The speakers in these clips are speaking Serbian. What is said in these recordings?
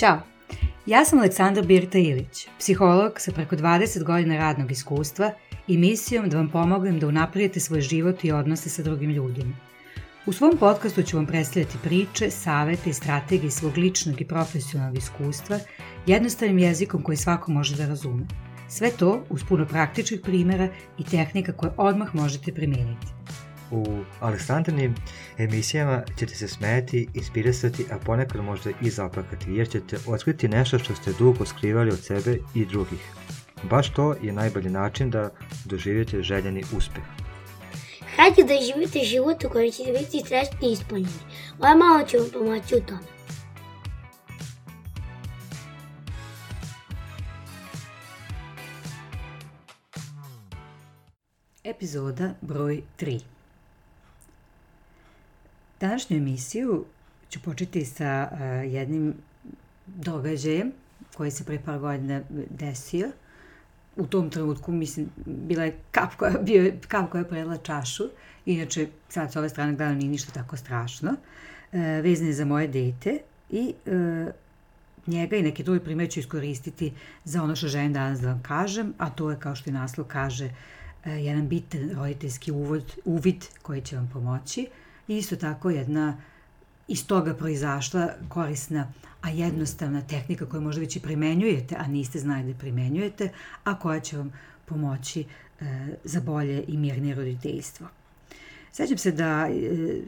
Ćao! Ja sam Aleksandar Birta Ilić, psiholog sa preko 20 godina radnog iskustva i misijom da vam pomognem da unaprijete svoj život i odnose sa drugim ljudima. U svom podcastu ću vam predstavljati priče, savete i strategije svog ličnog i profesionalnog iskustva jednostavnim jezikom koji svako može da razume. Sve to uz puno praktičnih primera i tehnika koje odmah možete primeniti. U Aleksandrnim emisijama ćete se smeti, inspirisati, a ponekad možda i zaplakati, jer ćete otkriti nešto što ste dugo skrivali od sebe i drugih. Baš to je najbolji način da doživite željeni uspeh. Hajde da živite život u kojem ćete biti srećni i ispunjeni. Moja mama će vam pomoći u tome. Epizoda broj 3 Današnju emisiju ću početi sa uh, jednim događajem koji se pre par godina desio. U tom trenutku, mislim, bila je kap koja, bio je kap koja je predla čašu. Inače, sad s ove strane gledano nije ništa tako strašno. Uh, vezan je za moje dete i uh, njega i neke druge primere ću iskoristiti za ono što želim danas da vam kažem, a to je, kao što i naslov kaže, jedan bitan roditeljski uvod, uvid koji će vam pomoći. Uh, I isto tako jedna iz toga proizašla korisna, a jednostavna tehnika koju možda već i primenjujete, a niste znali da primenjujete, a koja će vam pomoći e, za bolje i mirnije roditeljstvo. Sećam se da e,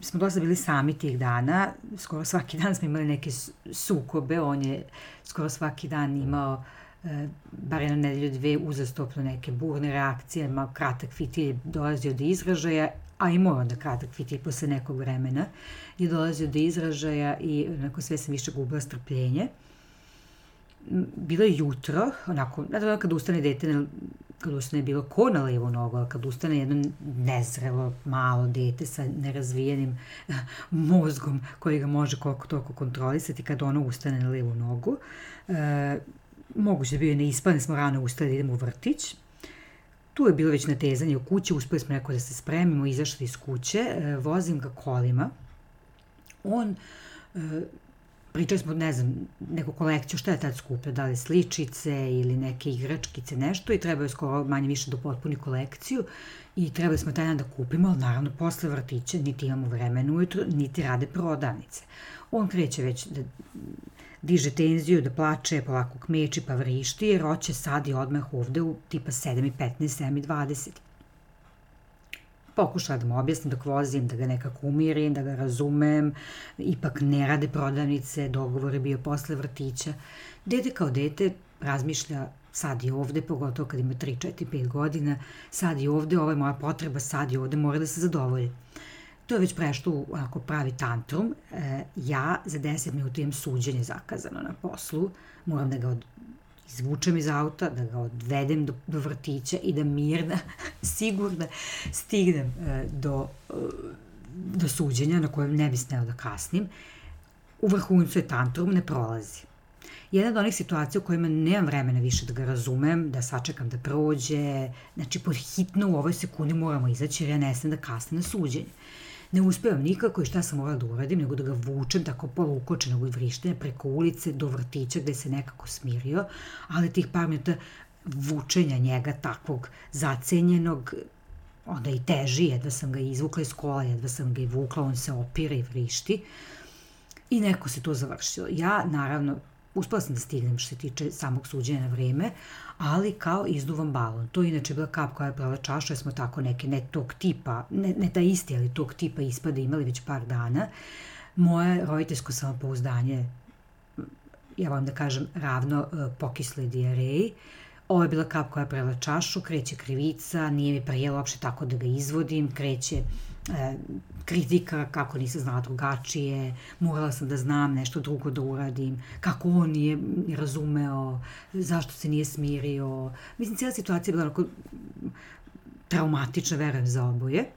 smo dosta bili sami tih dana, skoro svaki dan smo imali neke sukobe, on je skoro svaki dan imao e, bar jedna nedelju dve uzastopno neke burne reakcije, malo kratak fitilj je dolazio do izražaja, a i onda kratak fit posle nekog vremena je dolazio do izražaja i onako sve sam više gubila strpljenje. Bilo je jutro, onako, da kad ustane dete, kad ustane bilo ko na levo nogu, ali kad ustane jedno nezrelo, malo dete sa nerazvijenim mozgom koji ga može koliko toliko kontrolisati kad ono ustane na levu nogu. E, moguće da bio je neispan, smo rano ustali da idemo u vrtić, Tu je bilo već natezanje u kući, uspeli smo neko da se spremimo, izašli iz kuće, e, vozim ga kolima. On, e, pričali smo, ne znam, neku kolekciju, šta je tad skupio, da li sličice ili neke igračkice, nešto i trebao je skoro manje više da potpuni kolekciju i trebali smo taj dan da kupimo, ali naravno posle vrtića niti imamo vremena ujutro, niti rade prodavnice. On kreće već da diže tenziju, da plače, polako kmeči pa vrišti, jer sad i odmah ovde u tipa 7.15, 7.20. Pokušala da mu objasnim dok vozim, da ga nekako umirim, da ga razumem, ipak ne rade prodavnice, dogovor je bio posle vrtića. Dete kao dete razmišlja sad i ovde, pogotovo kad ima 3, 4, 5 godina, sad i ovde, ovo je moja potreba, sad i ovde, mora da se zadovolji. To je već prešlo u onako pravi tantrum. E, ja za 10 minuta imam suđenje zakazano na poslu. Moram da ga od, izvučem iz auta, da ga odvedem do, do vrtića i da mirna, sigurna stignem e, do, e, do suđenja na kojem ne bi smela da kasnim. U vrhuncu je tantrum, ne prolazi. Jedna od onih situacija u kojima nemam vremena više da ga razumem, da sačekam da prođe, znači pod hitno u ovoj sekundi moramo izaći jer ja ne da kasnim na suđenje ne uspevam nikako i šta sam morala da uradim, nego da ga vučem tako polukočenog od vrištenja preko ulice do vrtića gde se nekako smirio, ali tih par minuta vučenja njega takvog zacenjenog, onda i teži, jedva sam ga izvukla iz kola, jedva sam ga i vukla, on se opira i vrišti. I neko se to završilo. Ja, naravno, uspela sam da stignem što se tiče samog suđenja na vreme, ali kao izduvan balon. To je inače bila kap koja je prala čaša, smo tako neke, ne tog tipa, ne, ne ta isti, ali tog tipa ispade imali već par dana. Moje roditeljsko samopouzdanje, ja vam da kažem, ravno uh, pokisle dijareji. Ovo je bila kap koja je prela čašu, kreće krivica, nije mi prijelo uopšte tako da ga izvodim, kreće e, kritika kako nisam znala drugačije, morala sam da znam nešto drugo da uradim, kako on nije razumeo, zašto se nije smirio. Mislim, cijela situacija je bila onako traumatična, verujem, za oboje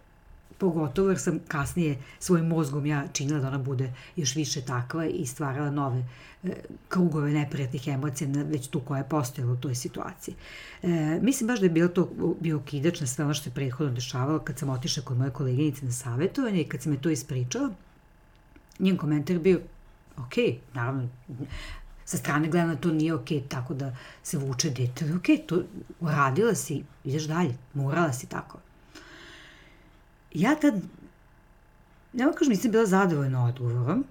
pogotovo jer sam kasnije svojim mozgom ja činila da ona bude još više takva i stvarala nove e, krugove neprijatnih emocija na već tu koja je postojala u toj situaciji. E, mislim baš da je bilo to bio kidač na sve ono što je prethodno dešavalo kad sam otišla kod moje koleginice na savjetovanje i kad sam je to ispričala, njen komentar bio ok, naravno, sa strane gledano to nije ok, tako da se vuče dete, ok, to uradila si, ideš dalje, morala si tako. Ja tad, nema kažem, nisam bila zadovoljna odgovorom,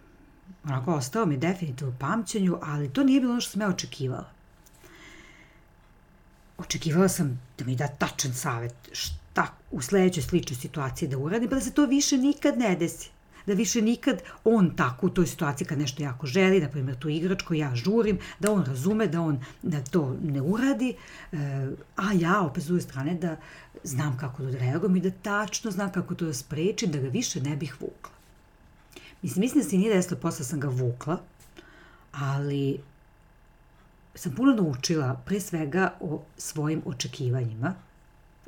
onako ostao mi definitivno pamćenju, ali to nije bilo ono što sam ja očekivala. Očekivala sam da mi da tačan savet šta u sledećoj sličnoj situaciji da uradim, pa da se to više nikad ne desi da više nikad on tako u toj situaciji kad nešto jako želi, na primjer tu igračku, ja žurim, da on razume, da on da to ne uradi, e, a ja opet s druge strane da znam kako da reagujem i da tačno znam kako to da sprečim, da ga više ne bih vukla. Mislim, mislim da se nije desilo, posle sam ga vukla, ali sam puno naučila pre svega o svojim očekivanjima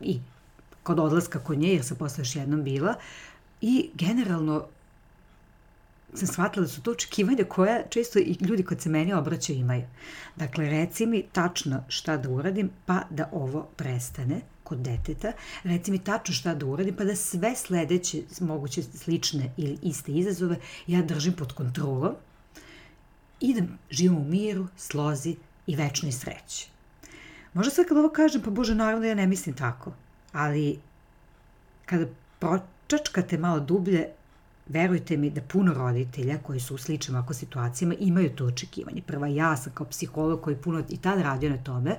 i kod odlaska kod nje, jer sam posle još jednom bila, i generalno sam shvatila da su to očekivanja koja često i ljudi kod se meni obraćaju imaju. Dakle, reci mi tačno šta da uradim pa da ovo prestane kod deteta, reci mi tačno šta da uradim pa da sve sledeće moguće slične ili iste izazove ja držim pod kontrolom i da živim u miru, slozi i večnoj sreći. Možda sad kad ovo kažem, pa Bože, naravno ja ne mislim tako, ali kada pročačkate malo dublje, verujte mi da puno roditelja koji su u sličnim ovako situacijama imaju to očekivanje. Prva ja sam kao psiholog koji puno i tad radio na tome,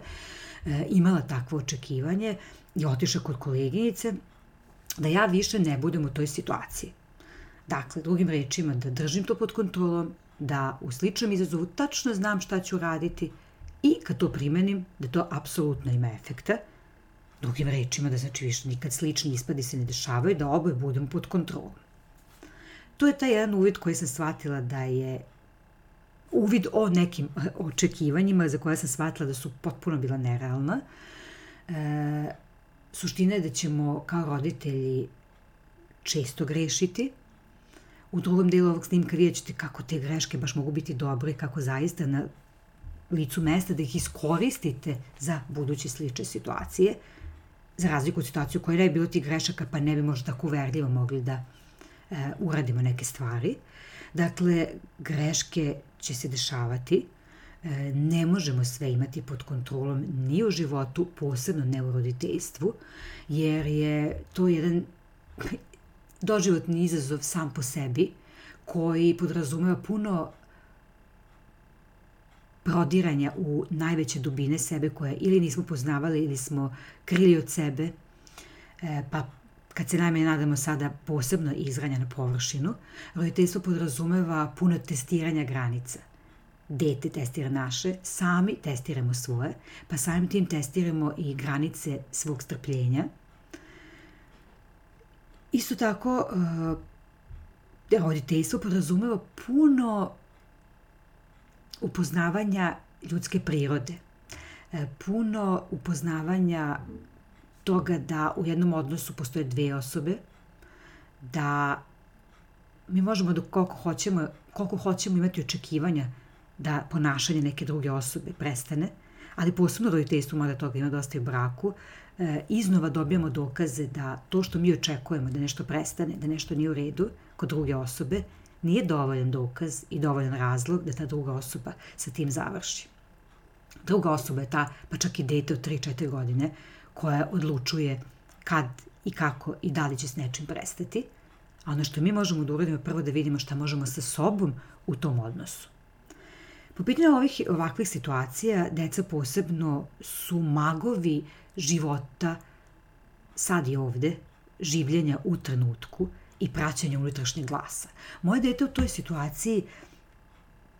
e, imala takvo očekivanje i otišla kod koleginice da ja više ne budem u toj situaciji. Dakle, drugim rečima, da držim to pod kontrolom, da u sličnom izazovu tačno znam šta ću raditi i kad to primenim, da to apsolutno ima efekta. Drugim rečima, da znači više nikad slični ispadi se ne dešavaju, da oboje budemo pod kontrolom to je taj jedan uvid koji sam shvatila da je uvid o nekim očekivanjima za koje sam shvatila da su potpuno bila nerealna. E, suština je da ćemo kao roditelji često grešiti. U drugom delu ovog snimka vidjet ćete kako te greške baš mogu biti dobre kako zaista na licu mesta da ih iskoristite za buduće slične situacije, za razliku od situaciju koja ne bi bilo tih grešaka, pa ne bi možda tako uverljivo mogli da e, uradimo neke stvari. Dakle, greške će se dešavati, e, ne možemo sve imati pod kontrolom ni u životu, posebno ne u roditeljstvu, jer je to jedan doživotni izazov sam po sebi, koji podrazumeva puno prodiranja u najveće dubine sebe koje ili nismo poznavali ili smo krili od sebe, e, pa kad se najmanje nadamo sada posebno izranja na površinu, roditeljstvo podrazumeva puno testiranja granica. Dete testira naše, sami testiramo svoje, pa samim tim testiramo i granice svog strpljenja. Isto tako, eh, roditeljstvo podrazumeva puno upoznavanja ljudske prirode, eh, puno upoznavanja toga da u jednom odnosu postoje dve osobe, da mi možemo da koliko hoćemo, koliko hoćemo imati očekivanja da ponašanje neke druge osobe prestane, ali posebno roditeljstvo, mada toga ima dosta i braku, e, iznova dobijamo dokaze da to što mi očekujemo da nešto prestane, da nešto nije u redu kod druge osobe, nije dovoljan dokaz i dovoljan razlog da ta druga osoba sa tim završi. Druga osoba je ta, pa čak i dete od 3-4 godine, koja odlučuje kad i kako i da li će s nečim prestati. A ono što mi možemo da uradimo prvo da vidimo šta možemo sa sobom u tom odnosu. Po pitanju ovih ovakvih situacija, deca posebno su magovi života sad i ovde, življenja u trenutku i praćanja unutrašnjeg glasa. Moje dete u toj situaciji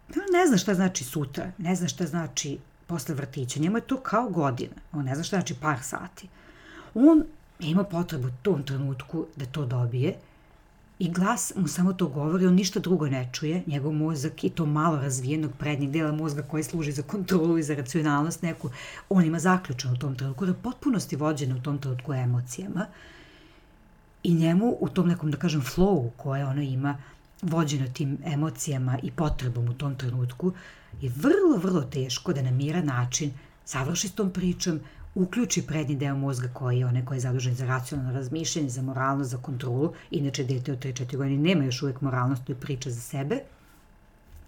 ne zna šta znači sutra, ne zna šta znači posle vrtića. Njemu je to kao godina. On ne zna šta znači par sati. On ima potrebu u tom trenutku da to dobije i glas mu samo to govori, on ništa drugo ne čuje, njegov mozak i to malo razvijenog prednjeg dela mozga koji služi za kontrolu i za racionalnost neku, on ima zaključan u tom trenutku, da potpunosti vođena u tom trenutku emocijama i njemu u tom nekom, da kažem, flowu koje ono ima, vođeno tim emocijama i potrebom u tom trenutku, je vrlo, vrlo teško da na miran način završi s tom pričom, uključi prednji deo mozga koji je onaj koji je zadužen za racionalno razmišljanje, za moralnost, za kontrolu. Inače, dete od 3-4 godine nema još uvek moralnost, to je priča za sebe.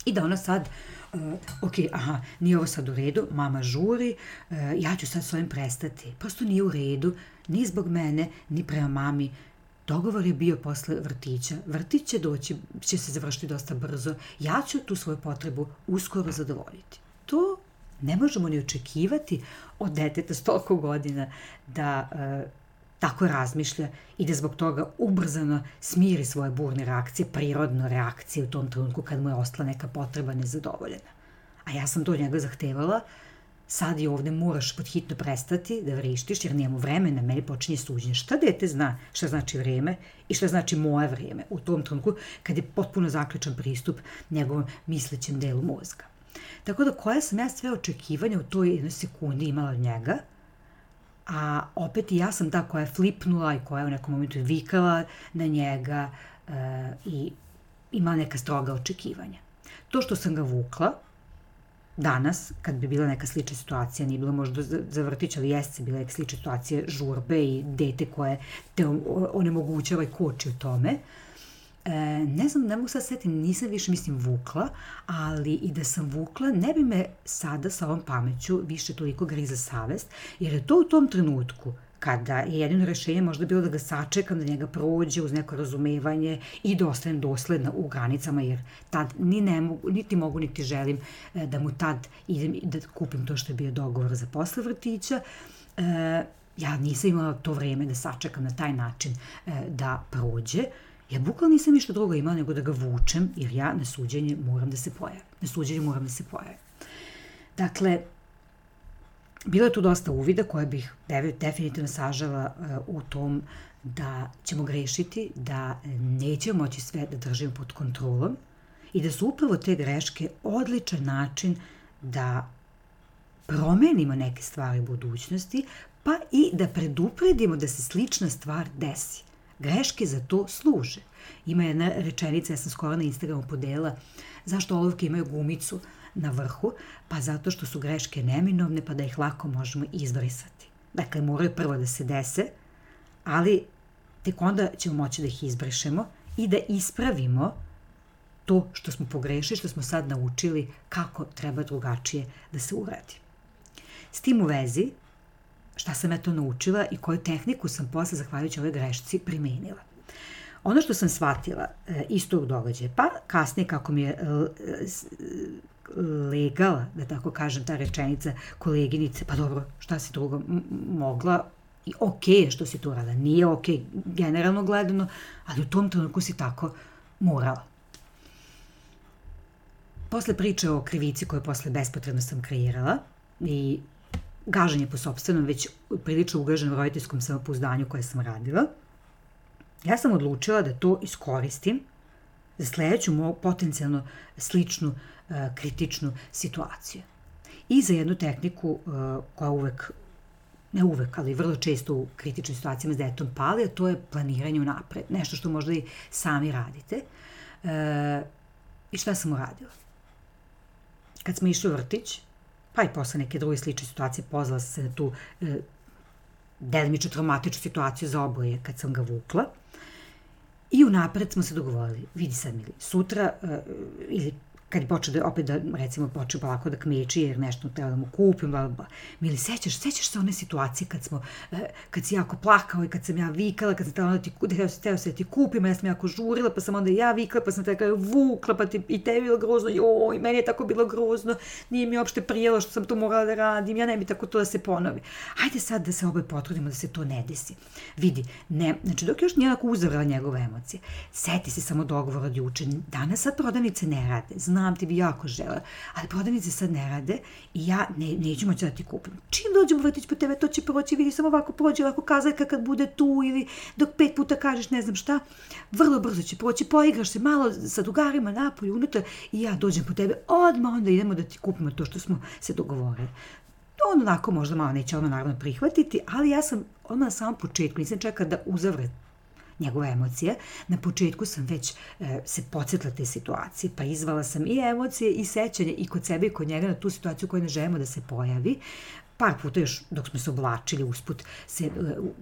I da ona sad, uh, ok, aha, nije ovo sad u redu, mama žuri, uh, ja ću sad s ovim prestati. Prosto nije u redu, ni zbog mene, ni prema mami. Dogovor je bio posle vrtića. Vrtić će doći, će se završiti dosta brzo. Ja ću tu svoju potrebu uskoro zadovoljiti. To ne možemo ni očekivati od deteta s toliko godina da uh, tako razmišlja i da zbog toga ubrzano smiri svoje burne reakcije, prirodno reakcije u tom trenutku kad mu je ostala neka potreba nezadovoljena. A ja sam to od njega zahtevala, sad i ovde moraš pod hitno prestati da vrištiš jer nijemo vremena, meni počinje suđenje. Šta dete zna šta znači vreme i šta znači moje vreme u tom trenutku kad je potpuno zaključan pristup njegovom mislećem delu mozga. Tako da koja sam ja sve očekivanja u toj jednoj sekundi imala od njega – a opet i ja sam ta koja je flipnula i koja je u nekom momentu vikala na njega e, i ima neka stroga očekivanja. To što sam ga vukla, danas, kad bi bila neka slična situacija, nije bilo možda za vrtić, ali jeste bila neka slična situacija žurbe i dete koje te onemogućava i koči u tome, E, ne znam, ne mogu sad setiti, nisam više, mislim, vukla, ali i da sam vukla, ne bi me sada sa ovom pameću više toliko griza savest, jer je to u tom trenutku, kada je jedino rešenje možda bilo da ga sačekam, da njega prođe uz neko razumevanje i da ostanem dosledna u granicama, jer tad ni ne mogu, niti mogu, niti želim e, da mu tad idem da kupim to što je bio dogovor za posle vrtića. E, ja nisam imala to vreme da sačekam na taj način e, da prođe. Ja bukvalno nisam ništa drugo imala nego da ga vučem, jer ja na suđenje moram da se pojavim. Na suđenje moram da se pojavim. Dakle, bilo je tu dosta uvida koje bih definitivno sažala uh, u tom da ćemo grešiti, da nećemo moći sve da držimo pod kontrolom i da su upravo te greške odličan način da promenimo neke stvari u budućnosti, pa i da predupredimo da se slična stvar desi. Greške za to služe. Ima jedna rečenica, ja sam skoro na Instagramu podela, zašto olovke imaju gumicu na vrhu? Pa zato što su greške neminovne, pa da ih lako možemo izbrisati. Dakle, moraju prvo da se dese, ali tek onda ćemo moći da ih izbrišemo i da ispravimo to što smo pogrešili, što smo sad naučili kako treba drugačije da se uradi. S tim u vezi, šta sam ja to naučila i koju tehniku sam posle, zahvaljujući ovoj grešci, primenila. Ono što sam shvatila e, iz tog događaja, pa kasnije kako mi je e, legala, da tako kažem, ta rečenica koleginice, pa dobro, šta si drugo mogla, i ok je što si to radila, nije ok generalno gledano, ali u tom trenutku si tako morala. Posle priče o krivici koju posle bespotrebno sam kreirala i gaženje po sobstvenom, već prilično ugaženom roditeljskom samopouzdanju koje sam radila, ja sam odlučila da to iskoristim za sledeću potencijalno sličnu uh, kritičnu situaciju. I za jednu tehniku uh, koja uvek ne uvek, ali vrlo često u kritičnim situacijama s detom pali, a to je planiranje unapred. Nešto što možda i sami radite. E, I šta sam uradila? Kad smo išli u vrtić, pa i posle neke druge slične situacije pozvala se na tu e, delimično traumatičnu situaciju za oboje kad sam ga vukla. I unapred smo se dogovorili, vidi sad Mili, sutra e, ili kad je počeo da opet da, recimo, počeo polako da kmeči jer nešto treba da mu kupim, bla, bla. Mili, sećaš, sećaš se one situacije kad smo, eh, kad si jako plakao i kad sam ja vikala, kad sam teo da ti, teo, teo se da ti kupim, a ja sam jako žurila, pa sam onda ja vikala, pa sam tako vukla, pa ti, i tebi bilo grozno, joj, meni je tako bilo grozno, nije mi uopšte prijelo što sam to morala da radim, ja ne bi tako to da se ponovi. Hajde sad da se oboje potrudimo da se to ne desi. Vidi, ne, znači dok još nije onako uzavrala njegove emocije, seti se samo dogovor od juče, danas sad prodavnice ne rade, znam ti bi jako žela, ali prodavnice sad ne rade i ja ne, neću moći da ti kupim. Čim dođemo vrtić po tebe, to će proći, vidi samo ovako prođe, ovako kazaljka kad bude tu ili dok pet puta kažeš ne znam šta, vrlo brzo će proći, poigraš se malo sa drugarima napolju, unutra i ja dođem po tebe, odmah onda idemo da ti kupimo to što smo se dogovorili on onako možda malo neće ono naravno prihvatiti, ali ja sam odmah na samom početku, nisam čekao da uzavre njegove emocije. Na početku sam već e, se podsjetila te situacije, pa izvala sam i emocije i sećanje i kod sebe i kod njega na tu situaciju koju ne želimo da se pojavi. Par puta još dok smo se oblačili usput se e,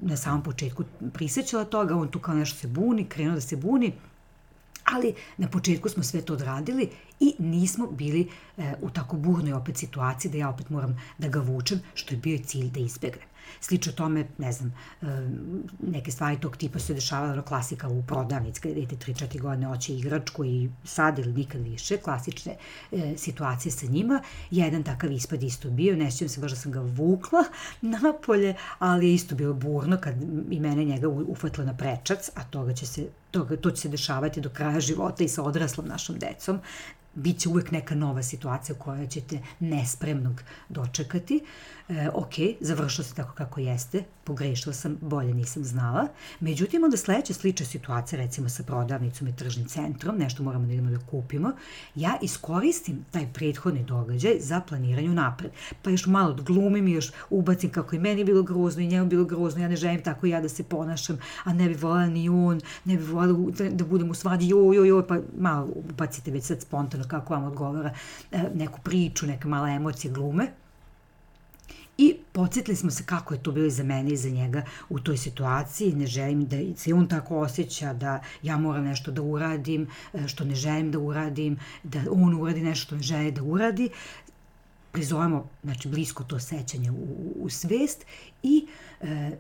na samom početku prisećala toga, on tu kao nešto se buni, krenuo da se buni, Ali na početku smo sve to odradili i nismo bili e, u tako burnoj opet situaciji da ja opet moram da ga vučem, što je bio cilj da izbegnem. Slično tome, ne znam, neke stvari tog tipa se dešavaju ono klasika u prodavnici, kada dete 3-4 godine hoće igračku i sad ili nikad više, klasične e, situacije sa njima. Jedan takav ispad isto bio, ne sjećam se baš da sam ga vukla napolje, ali je isto bilo burno kad i mene njega ufatila na prečac, a toga će se, toga, to će se dešavati do kraja života i sa odraslom našom decom bit će uvek neka nova situacija koja ćete nespremnog dočekati. E, ok, završilo se tako kako jeste, pogrešila sam, bolje nisam znala. Međutim, onda sledeća slična situacija, recimo sa prodavnicom i tržnim centrom, nešto moramo da idemo da kupimo, ja iskoristim taj prethodni događaj za planiranje napred. Pa još malo odglumim i još ubacim kako i meni bilo grozno i njemu bilo grozno, ja ne želim tako ja da se ponašam, a ne bi volala ni on, ne bi volala da, da budem u svadi, joj, joj, joj, pa malo ubacite već sad spontano kako vam odgovara e, neku priču, neke male emocije glume. I podsjetili smo se kako je to bilo za mene i za njega u toj situaciji. Ne želim da se on tako osjeća da ja moram nešto da uradim, e, što ne želim da uradim, da on uradi nešto što ne želi da uradi. Prizovemo znači, blisko to sećanje u, u svest i e,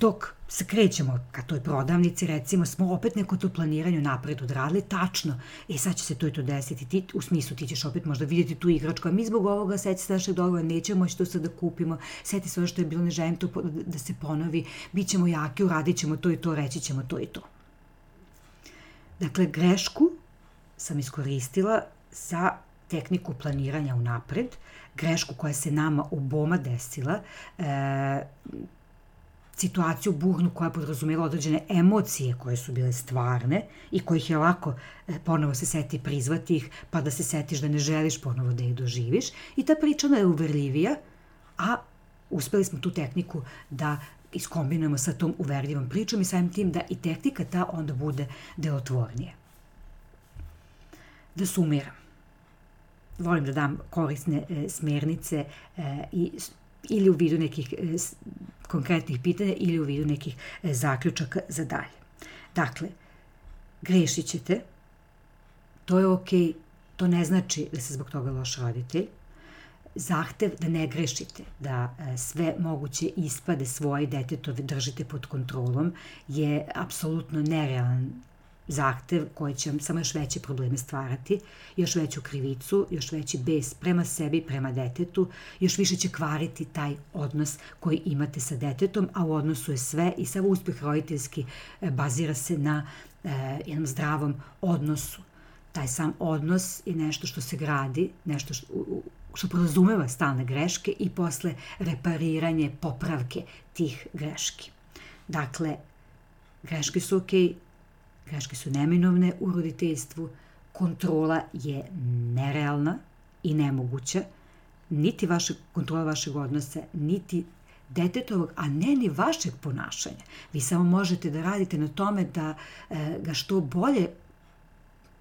dok se krećemo ka toj prodavnici, recimo, smo opet neko to planiranju napred odradili, tačno, e sad će se to i to desiti, ti, u smislu ti ćeš opet možda vidjeti tu igračku, a mi zbog ovoga seti se našeg dogovora, nećemo moći to sad da kupimo, seti se ono što je bilo, ne želim to da se ponovi, bit ćemo jaki, uradit ćemo to i to, reći ćemo to i to. Dakle, grešku sam iskoristila za tehniku planiranja u napred, grešku koja se nama oboma desila, e, situaciju burnu koja podrazumela određene emocije koje su bile stvarne i kojih je lako e, ponovo se seti prizvati ih, pa da se setiš da ne želiš ponovo da ih doživiš. I ta priča je uverljivija, a uspeli smo tu tehniku da iskombinujemo sa tom uverljivom pričom i samim tim da i tehnika ta onda bude delotvornije. Da sumiram. Volim da dam korisne e, smernice e, i ili u vidu nekih e, konkretnih pitanja ili u vidu nekih e, zaključaka za dalje. Dakle, grešit ćete, to je okay, to ne znači da se zbog toga loš roditelj, zahtev da ne grešite, da e, sve moguće ispade svoje detetove držite pod kontrolom je apsolutno nerealan zahtev koji će vam samo još veće probleme stvarati, još veću krivicu, još veći bes prema sebi, prema detetu, još više će kvariti taj odnos koji imate sa detetom, a u odnosu je sve i sav uspeh roditeljski e, bazira se na e, jednom zdravom odnosu. Taj sam odnos je nešto što se gradi, nešto što, što podrazumeva stalne greške i posle repariranje, popravke tih greški. Dakle, greške su okej, okay, Greške su neminovne u roditeljstvu, kontrola je nerealna i nemoguća, niti vaše, kontrola vašeg odnosa, niti detetovog, a ne ni vašeg ponašanja. Vi samo možete da radite na tome da e, ga što bolje,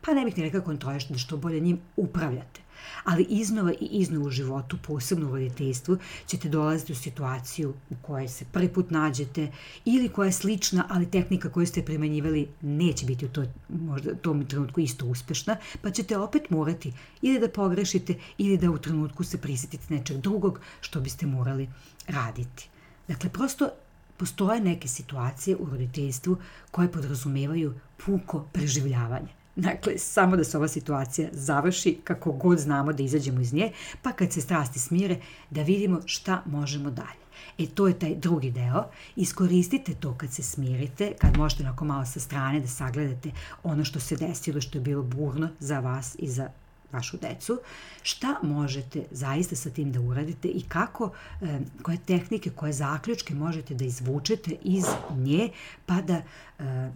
pa ne bih ni rekao kontrolište, da što bolje njim upravljate ali iznova i iznova u životu, posebno u roditeljstvu, ćete dolaziti u situaciju u kojoj se prvi put nađete ili koja je slična, ali tehnika koju ste primenjivali neće biti u toj, možda, tom trenutku isto uspešna, pa ćete opet morati ili da pogrešite ili da u trenutku se prisetite nečeg drugog što biste morali raditi. Dakle, prosto postoje neke situacije u roditeljstvu koje podrazumevaju puko preživljavanje. Dakle, samo da se ova situacija završi kako god znamo da izađemo iz nje, pa kad se strasti smire, da vidimo šta možemo dalje. E, to je taj drugi deo. Iskoristite to kad se smirite, kad možete onako malo sa strane da sagledate ono što se desilo, što je bilo burno za vas i za vašu decu, šta možete zaista sa tim da uradite i kako, e, koje tehnike, koje zaključke možete da izvučete iz nje, pa da e,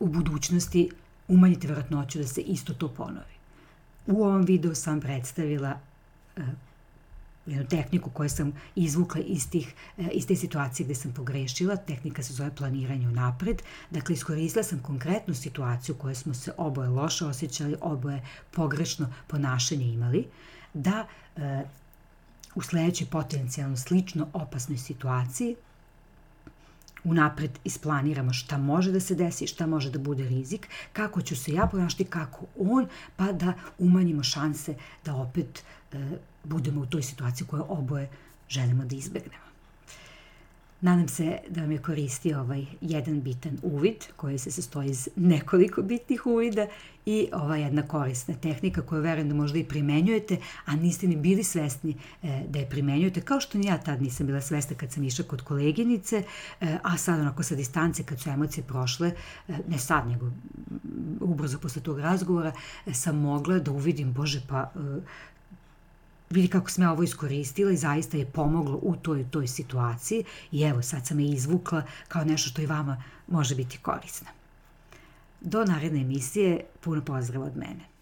u budućnosti umanjite vratnoću da se isto to ponovi. U ovom videu sam predstavila uh, jednu tehniku koju sam izvukla iz, tih, uh, iz te situacije gde sam pogrešila. Tehnika se zove planiranje napred. Dakle, iskoristila sam konkretnu situaciju u kojoj smo se oboje loše osjećali, oboje pogrešno ponašanje imali, da uh, u sledećoj potencijalno slično opasnoj situaciji unapred isplaniramo šta može da se desi, šta može da bude rizik, kako ću se ja ponašati, kako on, pa da umanjimo šanse da opet e, budemo u toj situaciji koju oboje želimo da izbegnemo. Nadam se da vam je koristio ovaj jedan bitan uvid koji se sastoji iz nekoliko bitnih uvida i ova jedna korisna tehnika koju verujem da možda i primenjujete, a niste ni bili svesni e, da je primenjujete, kao što ni ja tad nisam bila svesna kad sam išla kod koleginice, e, a sad onako sa distance kad su emocije prošle, e, ne sad nego ubrzo posle tog razgovora, e, sam mogla da uvidim, bože pa e, vidi kako sam ja ovo iskoristila i zaista je pomoglo u toj, toj situaciji i evo sad sam je izvukla kao nešto što i vama može biti korisno. Do naredne emisije, puno pozdrava od mene.